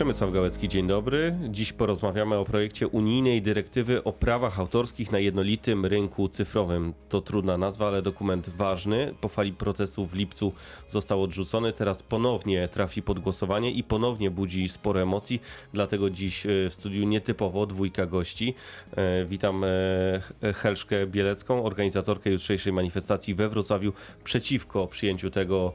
Przemysław Gałecki, dzień dobry. Dziś porozmawiamy o projekcie unijnej dyrektywy o prawach autorskich na jednolitym rynku cyfrowym. To trudna nazwa, ale dokument ważny. Po fali protestów w lipcu został odrzucony, teraz ponownie trafi pod głosowanie i ponownie budzi sporo emocji. Dlatego dziś e, w studiu nietypowo dwójka gości. E, Witam e, Helszkę Bielecką, organizatorkę jutrzejszej manifestacji we Wrocławiu przeciwko przyjęciu tego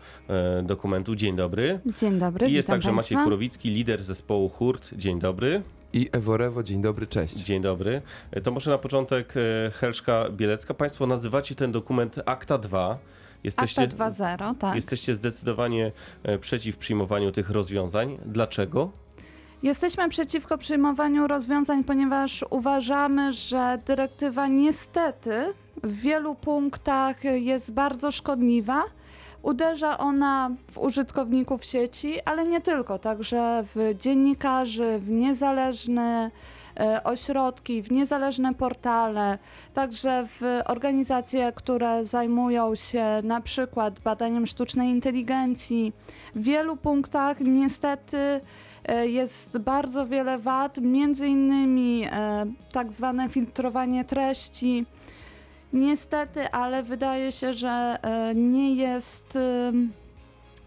dokumentu. Dzień dobry. Dzień dobry, I jest witam także Maciej państwa. Kurowicki, lider zespołu Hurt. Dzień dobry. I Eworewo, dzień dobry, cześć. Dzień dobry. E, To może na początek e, Helszka Bielecka. Państwo nazywacie ten dokument Akta 2. Jesteście, Akta 2.0, tak. jesteście zdecydowanie e, przeciw przyjmowaniu tych rozwiązań. Dlaczego? Jesteśmy przeciwko przyjmowaniu rozwiązań, ponieważ uważamy, że dyrektywa niestety w wielu punktach jest bardzo szkodliwa. Uderza ona w użytkowników sieci, ale nie tylko, także w dziennikarzy, w niezależne e, ośrodki, w niezależne portale, także w organizacje, które zajmują się na przykład badaniem sztucznej inteligencji. W wielu punktach niestety e, jest bardzo wiele wad, między innymi e, tak zwane filtrowanie treści. Niestety, ale wydaje się, że e, nie jest,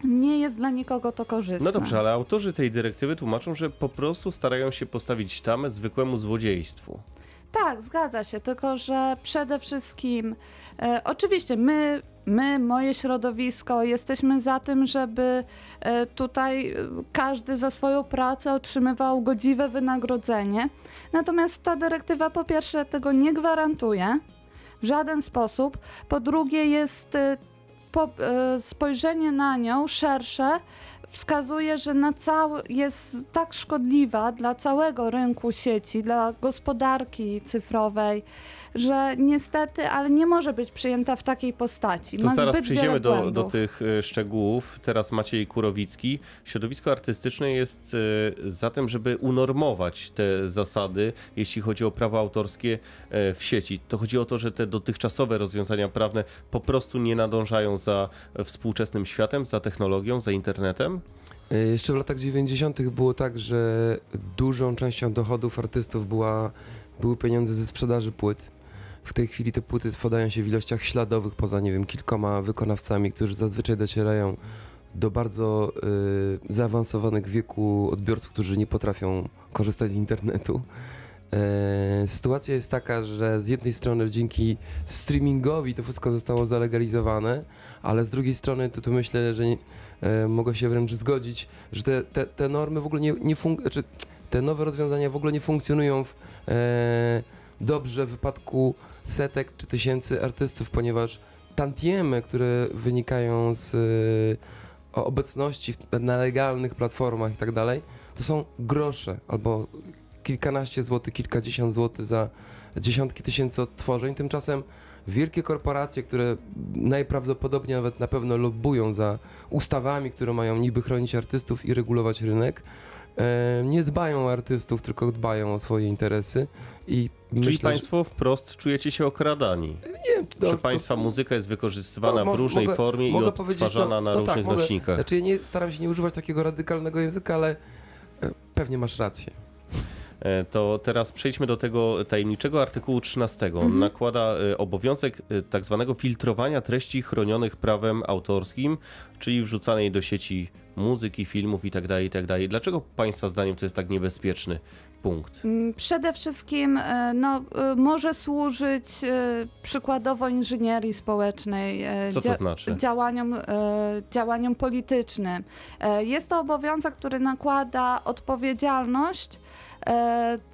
nie jest dla nikogo to korzystne. No dobrze, ale autorzy tej dyrektywy tłumaczą, że po prostu starają się postawić tamę zwykłemu złodziejstwu. Tak, zgadza się, tylko że przede wszystkim, e, oczywiście my, my, moje środowisko, jesteśmy za tym, żeby e, tutaj e, każdy za swoją pracę otrzymywał godziwe wynagrodzenie. Natomiast ta dyrektywa po pierwsze tego nie gwarantuje w żaden sposób, po drugie jest e, po, e, spojrzenie na nią szersze wskazuje, że na jest tak szkodliwa dla całego rynku sieci, dla gospodarki cyfrowej, że niestety, ale nie może być przyjęta w takiej postaci. To Ma zaraz zbyt przejdziemy do, do tych e, szczegółów. Teraz Maciej Kurowicki. Środowisko artystyczne jest e, za tym, żeby unormować te zasady, jeśli chodzi o prawa autorskie e, w sieci. To chodzi o to, że te dotychczasowe rozwiązania prawne po prostu nie nadążają za współczesnym światem, za technologią, za internetem. Jeszcze w latach 90. było tak, że dużą częścią dochodów artystów była, były pieniądze ze sprzedaży płyt. W tej chwili te płyty podają się w ilościach śladowych, poza nie wiem, kilkoma wykonawcami, którzy zazwyczaj docierają do bardzo y, zaawansowanych wieku odbiorców, którzy nie potrafią korzystać z internetu. E, sytuacja jest taka, że z jednej strony dzięki streamingowi to wszystko zostało zalegalizowane, ale z drugiej strony to tu myślę, że nie, e, mogę się wręcz zgodzić, że te, te, te normy w ogóle nie, nie fun- znaczy te nowe rozwiązania w ogóle nie funkcjonują w, e, dobrze w wypadku setek czy tysięcy artystów, ponieważ tantiemy, które wynikają z e, obecności na legalnych platformach i tak dalej, to są grosze albo kilkanaście złotych, kilkadziesiąt złotych za dziesiątki tysięcy odtworzeń. Tymczasem wielkie korporacje, które najprawdopodobniej nawet na pewno lobbują za ustawami, które mają niby chronić artystów i regulować rynek, nie dbają o artystów, tylko dbają o swoje interesy i Czyli myślę, Państwo wprost czujecie się okradani. że, nie, Że to- Państwa muzyka jest wykorzystywana No, w różnej mogę- formie i mogę odtwarzana no- na no tak, różnych mogę- nośnikach. Znaczy ja nie, staram się nie używać takiego radykalnego języka, ale e, pewnie masz rację. E, To teraz przejdźmy do tego tajemniczego artykułu 13. On Mhm. nakłada e, obowiązek e, tak zwanego filtrowania treści chronionych prawem autorskim, czyli wrzucanej do sieci muzyki, filmów itd. itd. Dlaczego Państwa zdaniem to jest tak niebezpieczny punkt? Mm, Przede wszystkim no, może służyć przykładowo inżynierii społecznej, Co to dzia- znaczy? działaniom, działaniom politycznym. Jest to obowiązek, który nakłada odpowiedzialność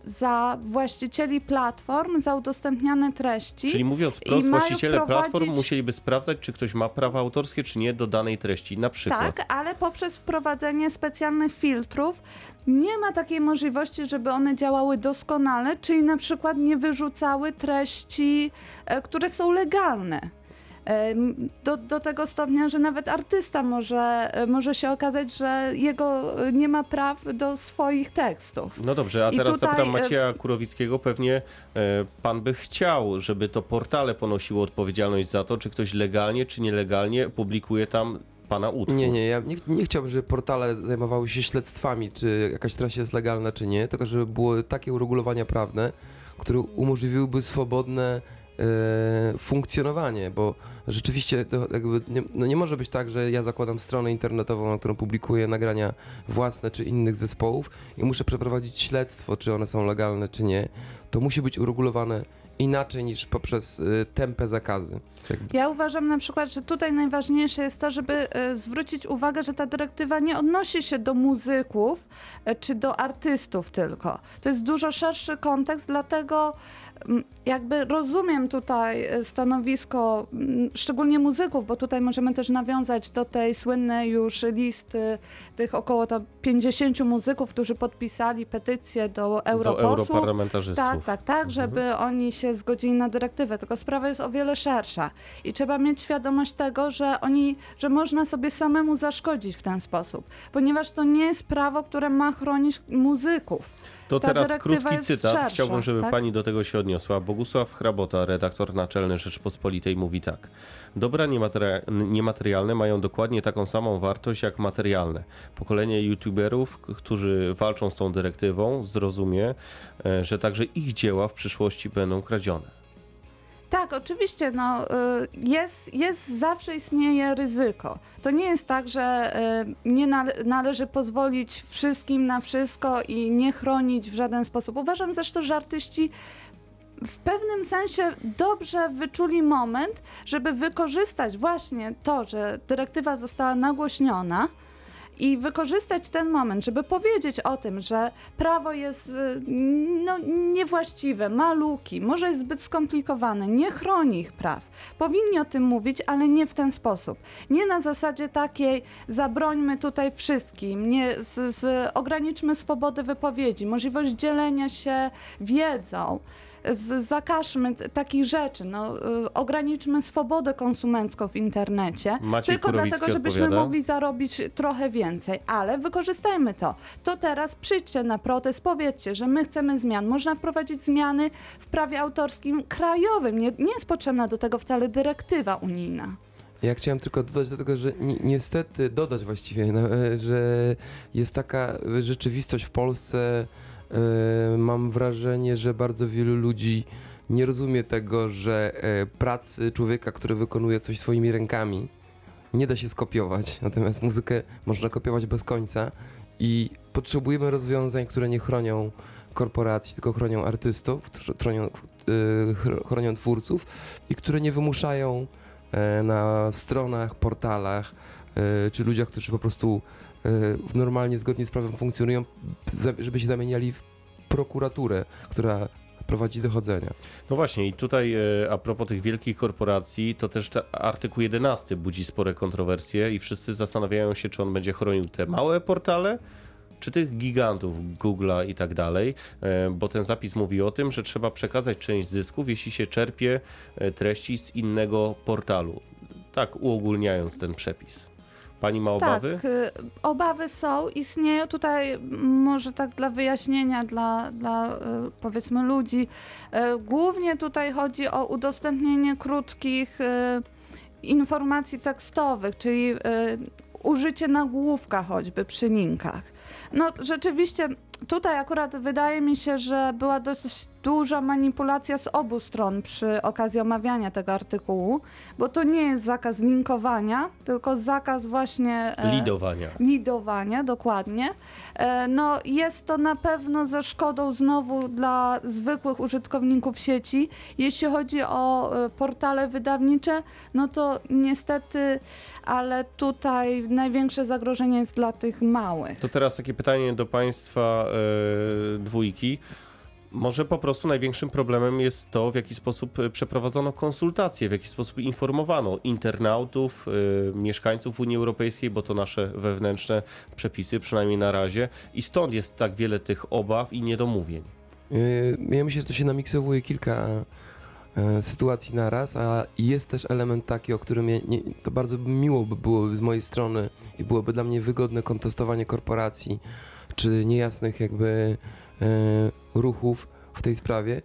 za właścicieli platform za udostępniane treści. Czyli mówiąc wprost, właściciele platform wprowadzić- musieliby sprawdzać, czy ktoś ma prawa autorskie, czy nie do danej treści, na przykład. Tak, ale poprzez wprowadzenie specjalnych filtrów nie ma takiej możliwości, żeby one działały doskonale, czyli na przykład nie wyrzucały treści, e, które są legalne. Do, do tego stopnia, że nawet artysta może, e, może się okazać, że jego e, nie ma praw do swoich tekstów. No dobrze, a teraz tutaj, zapytam e, Macieja Kurowickiego, pewnie pan by chciał, żeby to portale ponosiło odpowiedzialność za to, czy ktoś legalnie, czy nielegalnie publikuje tam pana utwór. Nie, nie, ja nie, nie chciałbym, żeby portale zajmowały się śledztwami, czy jakaś treść jest legalna, czy nie, tylko żeby były takie uregulowania prawne, które umożliwiłyby swobodne funkcjonowanie, bo rzeczywiście nie, no nie może być tak, że ja zakładam stronę internetową, na którą publikuję nagrania własne czy innych zespołów i muszę przeprowadzić śledztwo, czy one są legalne, czy nie. To musi być uregulowane inaczej niż poprzez y, tępe zakazy. Jakby. Ja uważam na przykład, że tutaj najważniejsze jest to, żeby e, zwrócić uwagę, że ta dyrektywa nie odnosi się do muzyków e, czy do artystów tylko. To jest dużo szerszy kontekst, dlatego mm, jakby rozumiem tutaj stanowisko mm, szczególnie muzyków, bo tutaj możemy też nawiązać do tej słynnej już listy tych około tam 50 muzyków, którzy podpisali petycję do Do europosłów. europarlamentarzystów. Tak, tak, tak, żeby oni się zgodzili na dyrektywę, tylko sprawa jest o wiele szersza i trzeba mieć świadomość tego, że oni, że można sobie samemu zaszkodzić w ten sposób, ponieważ to nie jest prawo, które ma chronić muzyków. To Ta teraz krótki cytat. szersza, Chciałbym, żeby tak? pani do tego się odniosła. Bogusław Hrabota, redaktor naczelny Rzeczpospolitej, mówi tak. Dobra niemateria- niematerialne mają dokładnie taką samą wartość jak materialne. Pokolenie youtuberów, którzy walczą z tą dyrektywą, zrozumie, e, że także ich dzieła w przyszłości będą Tak, oczywiście, no, y, jest, jest, zawsze istnieje ryzyko. To nie jest tak, że y, nie nale należy pozwolić wszystkim na wszystko i nie chronić w żaden sposób. Uważam zresztą, że artyści w pewnym sensie dobrze wyczuli moment, żeby wykorzystać właśnie to, że dyrektywa została nagłośniona i wykorzystać ten moment, żeby powiedzieć o tym, że prawo jest y, no, niewłaściwe, ma luki, może jest zbyt skomplikowane, nie chroni ich praw. Powinni o tym mówić, ale nie w ten sposób. Nie na zasadzie takiej zabrońmy tutaj wszystkim, nie, z, z, ograniczmy swobodę wypowiedzi, możliwość dzielenia się wiedzą zakażmy takich rzeczy, no, y, ograniczmy swobodę konsumencką w internecie, Maciej tylko Kurowicki dlatego, żebyśmy odpowiada. mogli zarobić trochę więcej, ale wykorzystajmy to. To teraz przyjdźcie na protest, powiedzcie, że my chcemy zmian. Można wprowadzić zmiany w prawie autorskim krajowym. Nie, nie jest potrzebna do tego wcale dyrektywa unijna. Ja chciałem tylko dodać do tego, że ni niestety, dodać właściwie, no, e, że jest taka rzeczywistość w Polsce, mam wrażenie, że bardzo wielu ludzi nie rozumie tego, że e, pracy człowieka, który wykonuje coś swoimi rękami, nie da się skopiować, natomiast muzykę można kopiować bez końca i potrzebujemy rozwiązań, które nie chronią korporacji, tylko chronią artystów, chronią, e, chr- chronią twórców i które nie wymuszają e, na stronach, portalach, e, czy ludziach, którzy po prostu e, normalnie, zgodnie z prawem funkcjonują, żeby się zamieniali w prokuraturę, która prowadzi dochodzenia. No właśnie, i tutaj e, a propos tych wielkich korporacji, to też artykuł 11 budzi spore kontrowersje i wszyscy zastanawiają się, czy on będzie chronił te małe portale, czy tych gigantów Google'a i tak dalej, e, bo ten zapis mówi o tym, że trzeba przekazać część zysków, jeśli się czerpie e, treści z innego portalu. Tak uogólniając ten przepis. Pani ma obawy? Tak, obawy są, istnieją. Tutaj może tak dla wyjaśnienia dla, dla y, powiedzmy ludzi. y, Głównie tutaj chodzi o udostępnienie krótkich informacji tekstowych, czyli użycie nagłówka choćby przy linkach. No rzeczywiście tutaj akurat wydaje mi się, że była dosyć duża manipulacja z obu stron przy okazji omawiania tego artykułu, bo to nie jest zakaz linkowania, tylko zakaz właśnie e, Lidowania. lidowania, dokładnie. E, No jest to na pewno ze szkodą znowu dla zwykłych użytkowników sieci. Jeśli chodzi o e, portale wydawnicze, no to niestety, ale tutaj największe zagrożenie jest dla tych małych. To teraz takie pytanie do Państwa e, dwójki. Może po prostu największym problemem jest to, w jaki sposób e, przeprowadzono konsultacje, w jaki sposób informowano internautów, e, mieszkańców Unii Europejskiej, bo to nasze wewnętrzne przepisy, przynajmniej na razie. I stąd jest tak wiele tych obaw i niedomówień. Yy, Ja myślę, że to się namiksowuje kilka sytuacji naraz, a jest też element taki, o którym ja nie, to bardzo miło by było z mojej strony i byłoby dla mnie wygodne kontestowanie korporacji czy niejasnych jakby ruchów w tej sprawie.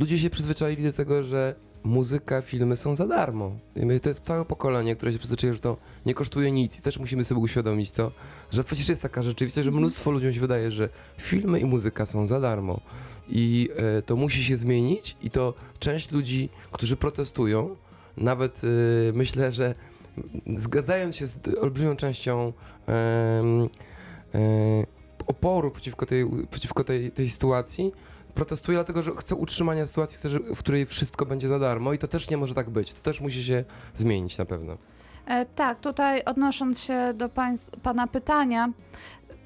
Ludzie się przyzwyczaili do tego, że muzyka, filmy są za darmo. To jest całe pokolenie, które się przyzwyczaiło, że to nie kosztuje nic i też musimy sobie uświadomić to, że przecież jest taka rzeczywistość, że mnóstwo ludziom się wydaje, że filmy i muzyka są za darmo. I e, to musi się zmienić i to część ludzi, którzy protestują, nawet e, myślę, że zgadzając się z olbrzymią częścią e, oporu przeciwko tej, przeciwko tej, tej sytuacji, protestuje dlatego, że chce utrzymania sytuacji, w której- wszystko będzie za darmo i to też nie może tak być. To też musi się zmienić na pewno. E, tak, tutaj odnosząc się do pańs- pana pytania,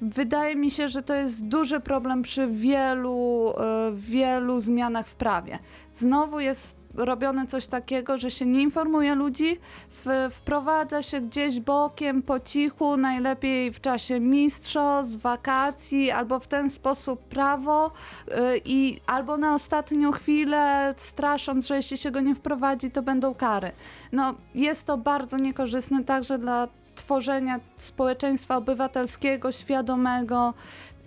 wydaje mi się, że to jest duży problem przy wielu, e, wielu zmianach w prawie. Znowu jest robione coś takiego, że się nie informuje ludzi, w, wprowadza się gdzieś bokiem, po cichu, najlepiej w czasie mistrzostw, wakacji, albo w ten sposób prawo y, i albo na ostatnią chwilę strasząc, że jeśli się go nie wprowadzi, to będą kary. No, jest to bardzo niekorzystne także dla tworzenia społeczeństwa obywatelskiego, świadomego.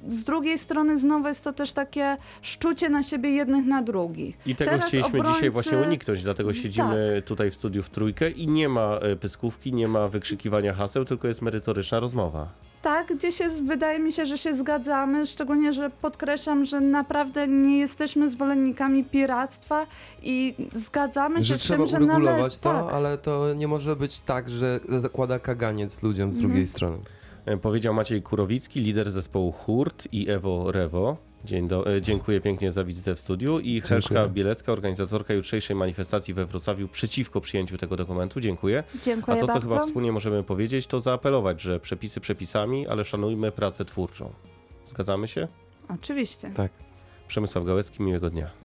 Z drugiej strony znowu jest to też takie szczucie na siebie jednych na drugich. I tego Teraz chcieliśmy obrońcy- dzisiaj właśnie uniknąć, dlatego Tak. siedzimy tutaj w studiu w trójkę i nie ma e, pyskówki, nie ma wykrzykiwania haseł, tylko jest merytoryczna rozmowa. Tak, gdzieś jest, wydaje mi się, że się zgadzamy, szczególnie, że podkreślam, że naprawdę nie jesteśmy zwolennikami piractwa i zgadzamy Że się z trzeba tym, że uregulować nale... to, tak, ale to nie może być tak, że zakłada kaganiec ludziom z Mhm. drugiej strony. E, Powiedział Maciej Kurowicki, lider zespołu Hurt i Ewo Rewo. Dzień do, e, dziękuję pięknie za wizytę w studiu i Helszka. Bielecka, organizatorka jutrzejszej manifestacji we Wrocławiu przeciwko przyjęciu tego dokumentu. Dziękuję. Dziękuję A to, co bardzo. chyba wspólnie możemy powiedzieć, to zaapelować, że przepisy przepisami, ale szanujmy pracę twórczą. Zgadzamy się? Oczywiście. Tak. Przemysław Gałecki, miłego dnia.